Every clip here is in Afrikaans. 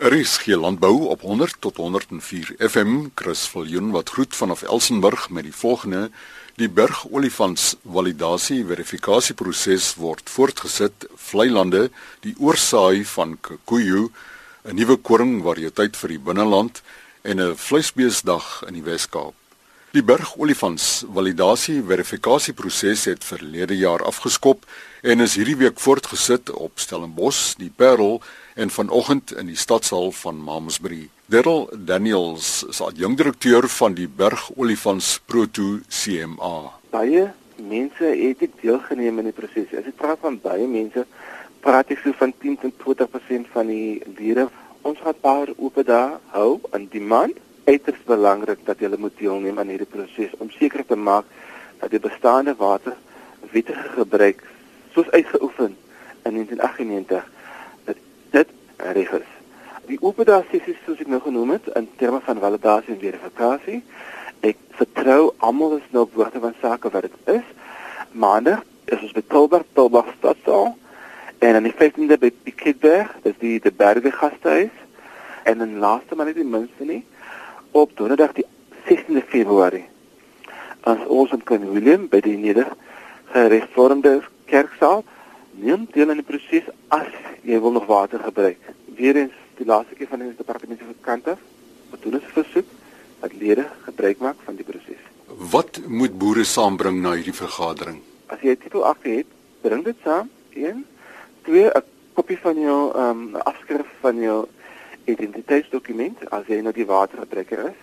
Is geen landbou op 100 tot 104 FM. Chris Viljoen wat groet vanaf Elsenburg met die volgende: Die bergolifants validasie verifikasieproses word voortgesit. Vleilande, die oorsaai van Kikuyu, 'n nuwe koring variëteit vir die binneland en 'n vleisbeesdag in die Wes-Kaap. Die bergolifants validasie verifikasieproses het verlede jaar afgeskop en is hierdie week voortgesit op Stellenbosch, die Parel en vanoggend in die stadsaal van Mamsbury. Daryl Daniels is adjunkdirekteur van die bergolifants Proto CMA. Baie mense het ek deelgeneem in die proses. As ek praat van baie mense, praat ek so van 10 tot 20% van die lede. Ons gaan paar oop dae hou in die maand uiters belangrik dat julle moet deelneem aan hierdie proses om seker te maak dat die bestaande water wettige gebruik soos uitgeoefen in 1998 dat dit reg is. Die opendae sessies soos ek nou genoem het in terme van validasie en verifikasie, ek vertrou almal is nou op woorde van sake wat dit is. Maandag is ons by Tilburg, Tilburg stadsaal en dan die 15de by Piketberg, dis die die berge gastehuis en dan laaste maar nie die minste nie op donderdag die 16de Februarie as ons in Klein Willem by die nedergereformeerde kerksaal neem deel aan die proses as jy wil nog water gebruik. Weerens die laaste keer van die departement se kant af, wat doen ons versoek dat lede gebruik maak van die proses. Wat moet boere saambring na hierdie vergadering? As jy titel 8 het, bring dit saam. 1 2 'n kopie van jou ehm um, afskrif van jou identiteitsdokument as jy nou die watergebruiker is.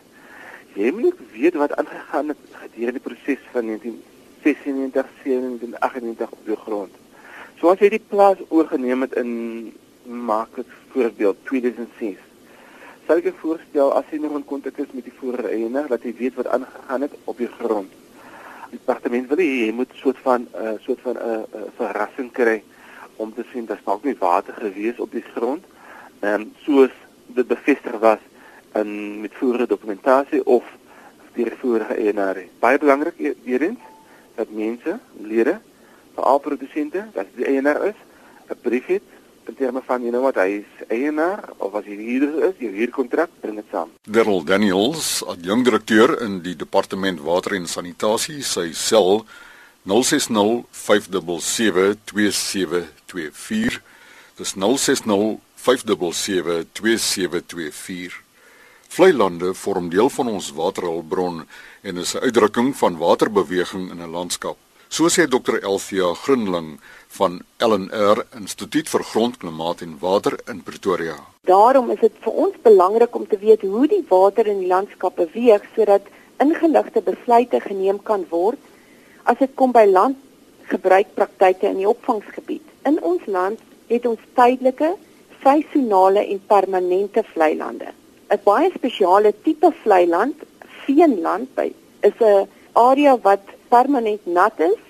Jy moet weet wat aangegaan het gedurende die proses van 1996, 97, 98 op die grond. So as jy die plaas oorgeneem het in maak dit voorbeeld 2006. Sal ek voorstel as jy nog in kontak is met die eienaar dat jy weet wat aangegaan het op die grond. Die departement wil hê jy moet soort van 'n uh, soort van 'n uh, uh, verrassing kry om te sien dat daar nie water gewees op die grond. Ehm um, soos dit bevestig was in met vorige dokumentasie of die vorige eienaar. Baie belangrik e-, hierins dat mense, lede, veral produsente, dat die eienaar is, 'n brief het in terme van jy nou wat hy is eienaar of as hy huurder is, jou huurkontrak bring dit saam. Daryl Daniels, adjunkdirekteur in die departement water en sanitasie, sy sel 060 577 2724. Dis 060 5772724. Vleilande vorm deel van ons waterhulpbron en is 'n uitdrukking van waterbeweging in 'n landskap. So sê Dr. Elfia Grinling van LNR Instituut vir Grond, Klimaat en Water in Pretoria. Daarom is dit vir ons belangrik om te weet hoe die water in die landskap beweeg sodat ingeligte besluite geneem kan word as dit kom by landgebruikpraktyke in die opvangsgebied. In ons land het ons tydelike seisonale en permanente vlei lande. 'n Baie spesiale tipe vlei land, veenland by, is 'n area wat permanent nat is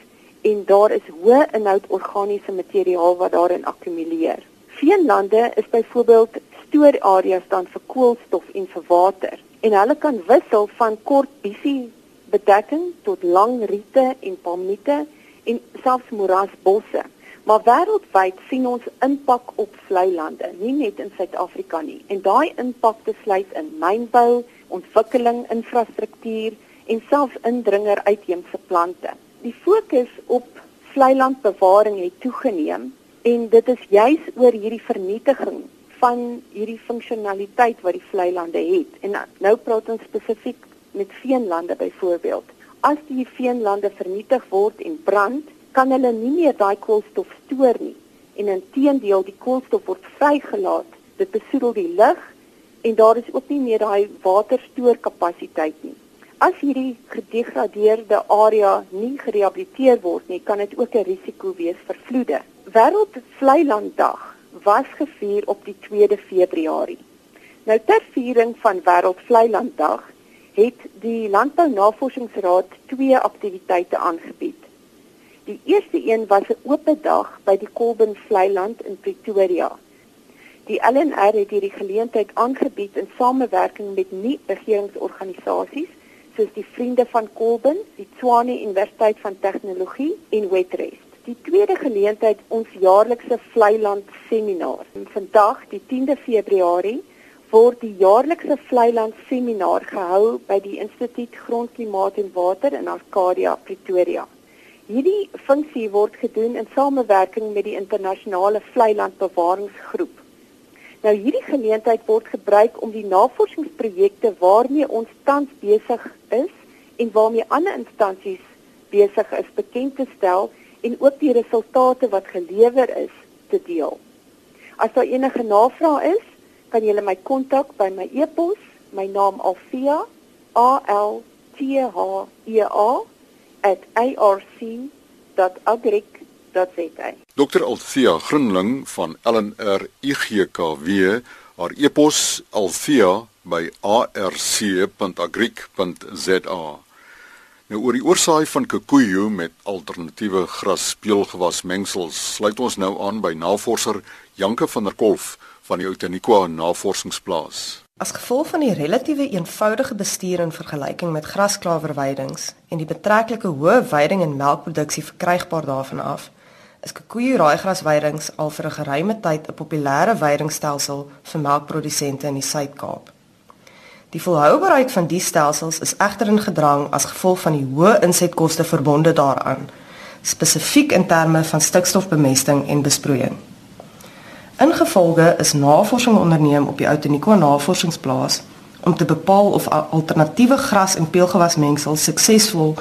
en daar is hoë inhoud organiese materiaal wat daarin akkumuleer. Veenlande is byvoorbeeld stoorareas dan vir koolstof en vir water en hulle kan wissel van kort bisie bedekking tot lang riete en palmiete en selfs moerasbosse. Maar wêreldwyd sien ons impak op vlei lande, nie net in Suid-Afrika nie. En daai impak besluit in mynbou, ontwikkeling, infrastruktuur en selfs indringer uitheemse plante. Die fokus op vlei landbewaring het toegeneem en dit is juis oor hierdie vernietiging van hierdie funksionaliteit wat die vlei lande het. En nou praat ons spesifiek met veenlande byvoorbeeld. As die veenlande vernietig word en brand, kan hulle nie meer daai koolstof stoor nie. En inteendeel die koolstof word vrygelaat. Dit besoedel die lug en daar is ook nie meer daai waterstoorkapasiteit nie. As hierdie gedegradeerde area nie gerehabiliteer word nie kan dit ook 'n risiko wees vir vloede. Wêreld vleilanddag was gevier op die 2de Februarie. Nou ter viering van wêreld vleilanddag het die landbou navorsingsraad twee aktiwiteite aangebied Die eerste een was 'n oop dag by die Kolben Vleiland in Pretoria. Die LNR het hierdie geleentheid aangebied in samewerking met nie-regeringsorganisasies soos die Vriende van Kolben, die Tshwane Universiteit van Tegnologie en Wetrest. Die tweede geleentheid ons jaarlikse Vleiland seminar. Vandag, die 10de Februarie, word die jaarlikse vlei land seminar gehou by die Instituut Grondklimaat en Water in Arcadia, Pretoria. Hierdie funksie word gedoen in samewerking met die internasionale vlei land bewaringsgroep. Nou hierdie geleentheid word gebruik om die navorsingsprojekte waarmee ons tans besig is en waarmee ander instansies besig is bekend te stel en ook die resultate wat gelewer is te deel. As daar enige navrae is, kan jy my kontak by my e-pos, my naam Alfia A L T H E A @arc.agric.za. Dr Alfia Grinling van LNR IGKW, haar e-pos alfia@arc.agric.za. Nou oor die oorsaai van kikoejo met alternatiewe grasspeelgewasmengsels, sluit ons nou aan by navorser Janke van der Kolf van die Outeniqua Navorsingsplaas. As gevolg van die relatiewe eenvoudige bestuur in vergelyking met grasklawerweidings en die betreklike hoë veiding en melkproduksie verkrygbaar daarvan af, is kikoejo raaigrasweidings al vir 'n geruime tyd 'n populêre veidingstelsel vir melkprodusente in die Suid-Kaap. Die volhoubaarheid van die stelsels is egter in gedrang as gevolg van die hoë insetkoste verbonde daaraan, spesifiek in terme van stikstofbemesting en besproeiing. Ingevolge is navorsing onderneem op die Outeniqua Navorsingsplaas om te bepaal of alternatiewe gras en peulgewasmengsels suksesvol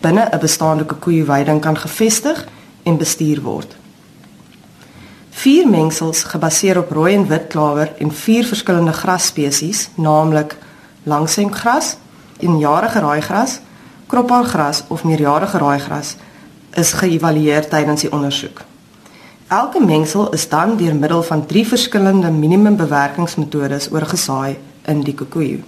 binne 'n bestaande koekoeweiding kan gevestig en bestuur word. Vier mengsels gebaseer op rooi en wit klawer en vier verskillende grasspesies, naamlik langsengras, eenjarige raaigras, kroppaalgras of meerjarige raaigras is geëvalueer tydens die ondersoek. Elke mengsel is dan deur middel van drie verskillende minimumbewerkingsmetodes oorgesaai in die kokoejo.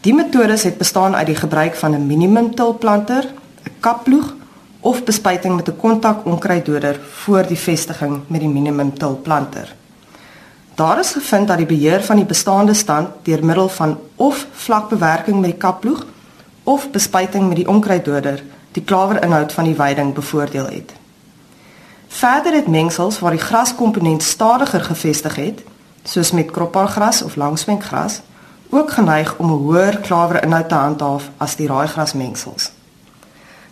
Die metodes het bestaan uit die gebruik van 'n minimumtilplanter, 'n kapploeg of bespuiting met 'n kontak-onkruiddoder voor die vestiging met die minimumtilplanter. Daar is gevind dat die beheer van die bestaande stand deur middel van of vlakbewerking met die kapploeg of bespuiting met die onkruiddoder die klawerinhoud van die weiding bevoordeel het. Verder het mengsels waar die graskomponent stadiger gevestig het, soos met kroppalgras of langswenkgras, ook geneig om 'n hoër klawerinhoud te handhaaf as die raaigrasmengsels.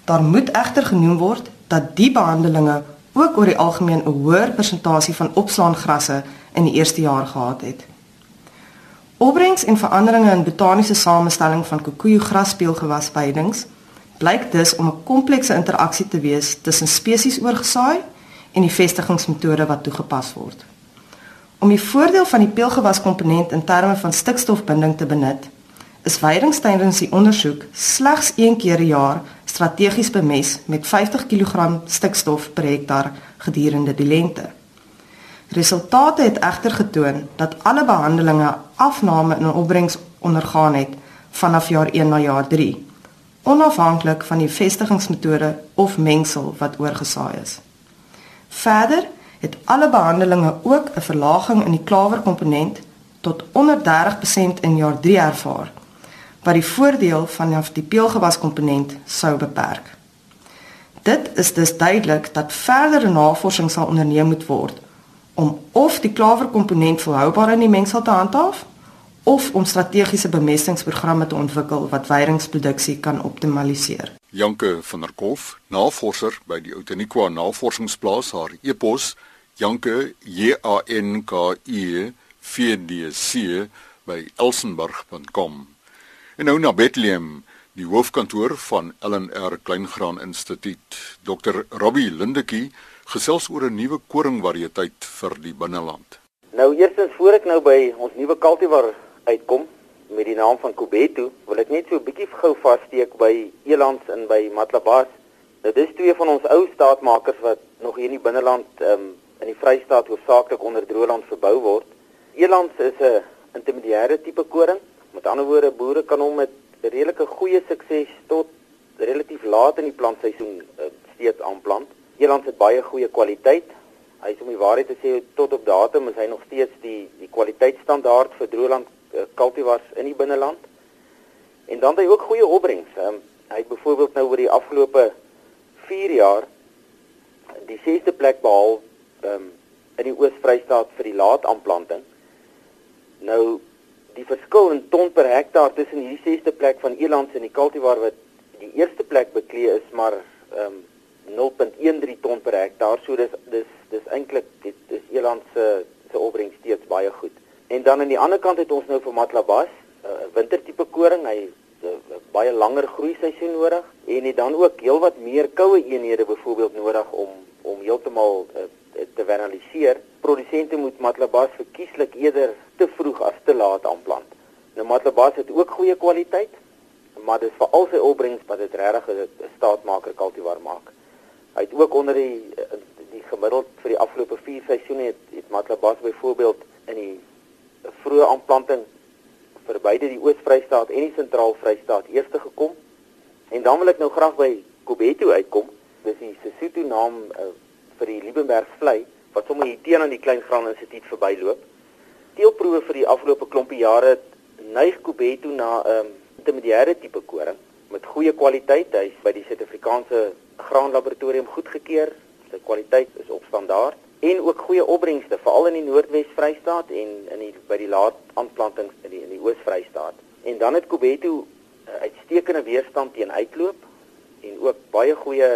Daar moet egter genoem word dat die behandelinge ook oor die algemeen 'n hoër persentasie van opslaangrasse in die eerste jaar gehad het. Opbrengs en veranderinge in botaniese samestelling van kokoejo graspeelgewasveidings blyk dus om 'n komplekse interaksie te wees tussen spesies oorgesaai en die vestigingsmetode wat toegepas word. Om die voordeel van die peelgewaskomponent in terme van stikstofbinding te benut, is veidings tydens die ondersoek slegs een keer per jaar strategies bemes met 50 kg stikstof per hektaar gedurende die lente. Resultate het egter getoon dat alle behandelinge afname in opbrengs ondergaan het vanaf jaar 1 na jaar 3, onafhanklik van die vestigingsmetode of mengsel wat oorgesaai is. Verder het alle behandelinge ook 'n verlaging in die klawerkomponent tot onder 30% in jaar 3 ervaar, wat die voordeel vanaf die peulgewaskomponent sou beperk. Dit is dus duidelik dat verdere navorsing sal onderneem moet word om of die klawerkomponent volhoubaar in die mengsel te handhaaf of om strategiese bemestingsprogramme te ontwikkel wat weidingsproduksie kan optimaliseer. Janke van der Kolf, navorser by die Outeniqua Navorsingsplaas, haar e-pos janke j a n k e v d c by elsenburg.com. En nou na Bethlehem, die hoofkantoor van LNR Kleingraan Instituut. Dr. Robbie Lindetjie gesels oor 'n nuwe koringvariëteit vir die binneland. Nou eerstens voor ek nou by ons nuwe kultivar uitkom met die naam van Kubetu, wil ek net so 'n bietjie gou vassteek by Elands en by Matlabas. Nou dis twee van ons ou staatmakers wat nog hier in die binneland um, in die Vrystaat hoofsaaklik onder droëland verbou word. Elands is 'n intermediêre tipe koring. Met ander woorde, boere kan hom met redelike goeie sukses tot relatief laat in die plantseisoen uh, steeds aanplant. Eland het baie goeie kwaliteit. Hy is om die waarheid te sê tot op datum is hy nog steeds die die kwaliteitsstandaard vir droëland uh, cultivars in die binneland. En dan het hy ook goeie opbrengs. Um, hy het byvoorbeeld nou oor die afgelope 4 jaar die 6de plek behaal um, in die Oos-Vrystaat vir die laat aanplanting. Nou die verskil in ton per hektaar tussen hierdie sesde plek van Elands en die cultivar wat die eerste plek beklee is maar ehm um, 0.13 ton per hektaar. So dis dis dis eintlik dit is Elands se se opbrengs steeds baie goed. En dan aan die ander kant het ons nou vir Matlabas 'n uh, wintertipe koring. Hy uh, baie langer groei seisoen nodig en het dan ook heelwat meer koue eenhede byvoorbeeld nodig om om heeltemal uh, te vernaliseer. Produsente moet Matlabas verkieslik eerder te vroeg as te laat aanplant. Nou Matlabas het ook goeie kwaliteit, maar dit is vir al sy opbrengs wat dit regtig 'n staatmaker kultivar maak. Hy het ook onder die die gemiddeld vir die afgelope 4 seisoene het, het Matlabas byvoorbeeld vroeë aanplanting vir beide die Oos-Vrystaat en die Sentraal-Vrystaat eerste gekom. En dan wil ek nou graag by Kobeto uitkom. Dis die Sesotho naam uh, vir die Liebenberg vlei wat sommer hier teen aan die Klein Graan Instituut verbyloop. Teelproewe vir die afgelope klompie jare neig Kobeto na 'n um, ehm, intermediêre tipe koring met goeie kwaliteit. Hy's by die Suid-Afrikaanse Graanlaboratorium goedgekeur. Sy kwaliteit is op standaard en ook goeie opbrengste veral in die Noordwes Vrystaat en in die by die laat aanplantings in die in die Oos Vrystaat. En dan het Kobeto uh, uitstekende weerstand teen uitloop en ook baie goeie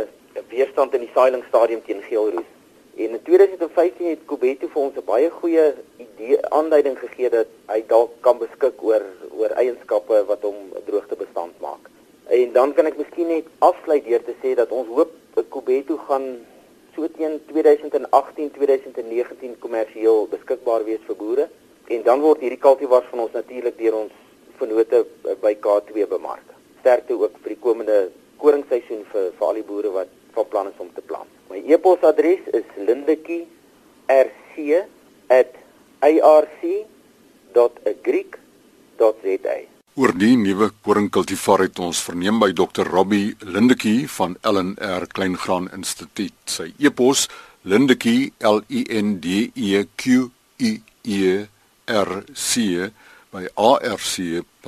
weerstand in die saaiingstadium teen geelroes. En in 2015 het Kobeto vir ons 'n baie goeie idee aanduiding gegee dat hy dalk kan beskik oor oor eienskappe wat hom droogtebestand maak. En dan kan ek miskien net afsluit deur te sê dat ons hoop Kobeto gaan so teen 2018-2019 kommersieel beskikbaar wees vir boere en dan word hierdie kultivars van ons natuurlik deur ons vennote by K2 bemark. Sterkte ook vir die komende koringseisoen vir vir al die boere wat van plan is om te plant. My e-posadres is lindekie@arc.agric.za. Oor die nuwe koringkultivar het ons verneem by Dr. Robbie Lindekie van LNR Kleingraan Instituut. Sy e-pos lindekie l i n d e q i e r c by arc.agric.za.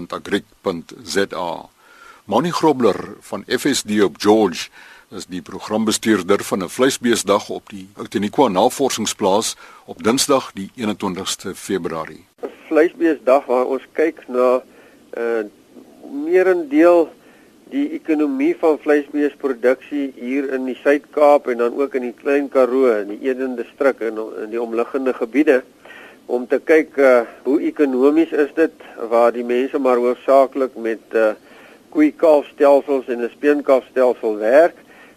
Moni Grobler van FSD op George is die programbestuurder van 'n vleisbeesdag op die Outeniqua Navorsingsplaas op Dinsdag die 21ste Februarie. 'n Vleisbeesdag waar ons kyk na uh, meerendeel die ekonomie van vleisbeesproduksie hier in die Suid-Kaap en dan ook in die Klein Karoo en die Eden distrik en in die omliggende gebiede om te kyk uh, hoe ekonomies is dit waar die mense maar hoofsaaklik met uh, koeikalfstelsels en 'n speenkalfstelsel werk.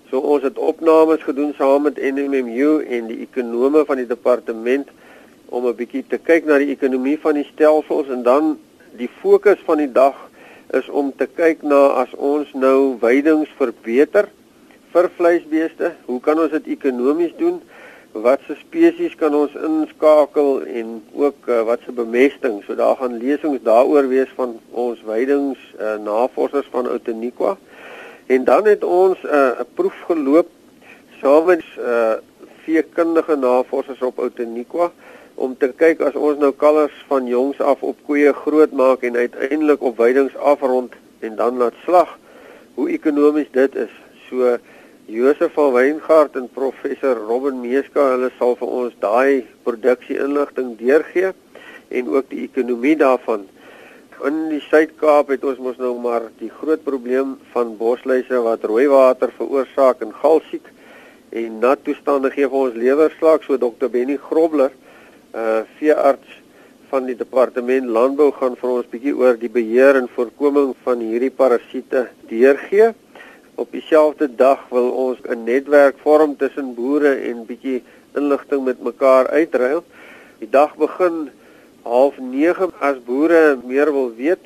So ons het opnames gedoen saam met NMMU en die ekonome van die departement om 'n bietjie te kyk na die ekonomie van die stelsels en dan die fokus van die dag is om te kyk na as ons nou weidings verbeter vir vleisbeeste, hoe kan ons dit ekonomies doen? wat se spesies kan ons inskakel en ook uh, wat se bemesting. So daar gaan lesings daaroor wees van ons weidings uh, navorsers van Outeniqua. En dan het ons eh, 'n uh, proef geloop saam met uh, veekundige navorsers op Outeniqua om te kyk as ons nou kalvers van jongs af op koeie groot maak en uiteindelik op weidings afrond en dan laat slag hoe ekonomies dit is. So Josef van Weingart en professor Robin Meeska, hulle sal vir ons daai produksie inligting deurgee en ook die ekonomie daarvan. In die Suid-Kaap het ons mos nou maar die groot probleem van bosluise wat rooi water veroorsaak en galsiek en nat toestande gee vir ons lewerslag, so Dr Benny Grobler, uh veearts van die departement landbou gaan vir ons bietjie oor die beheer en voorkoming van hierdie parasiete deurgee. Op dieselfde dag wil ons 'n netwerk vorm tussen boere en bietjie inligting met mekaar uitruil. Die dag begin half 9 as boere meer wil weet,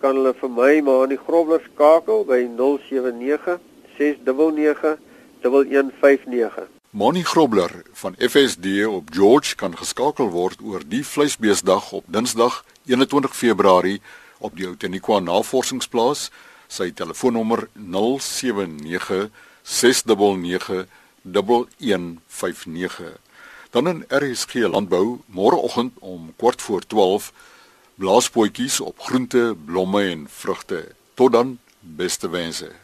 kan hulle vir my maar aan die grobler skakel by 079 699 1159. Moni Grobler van FSD op George kan geskakel word oor die vleisbeesdag op Dinsdag 21 Februarie op die Outeniqua Navorsingsplaas. Sy telefoonnommer 079 699 1159 dan in RSG landbou môreoggend om kort voor 12 blaaspootjies op groente, blomme en vrugte. Tot dan beste wense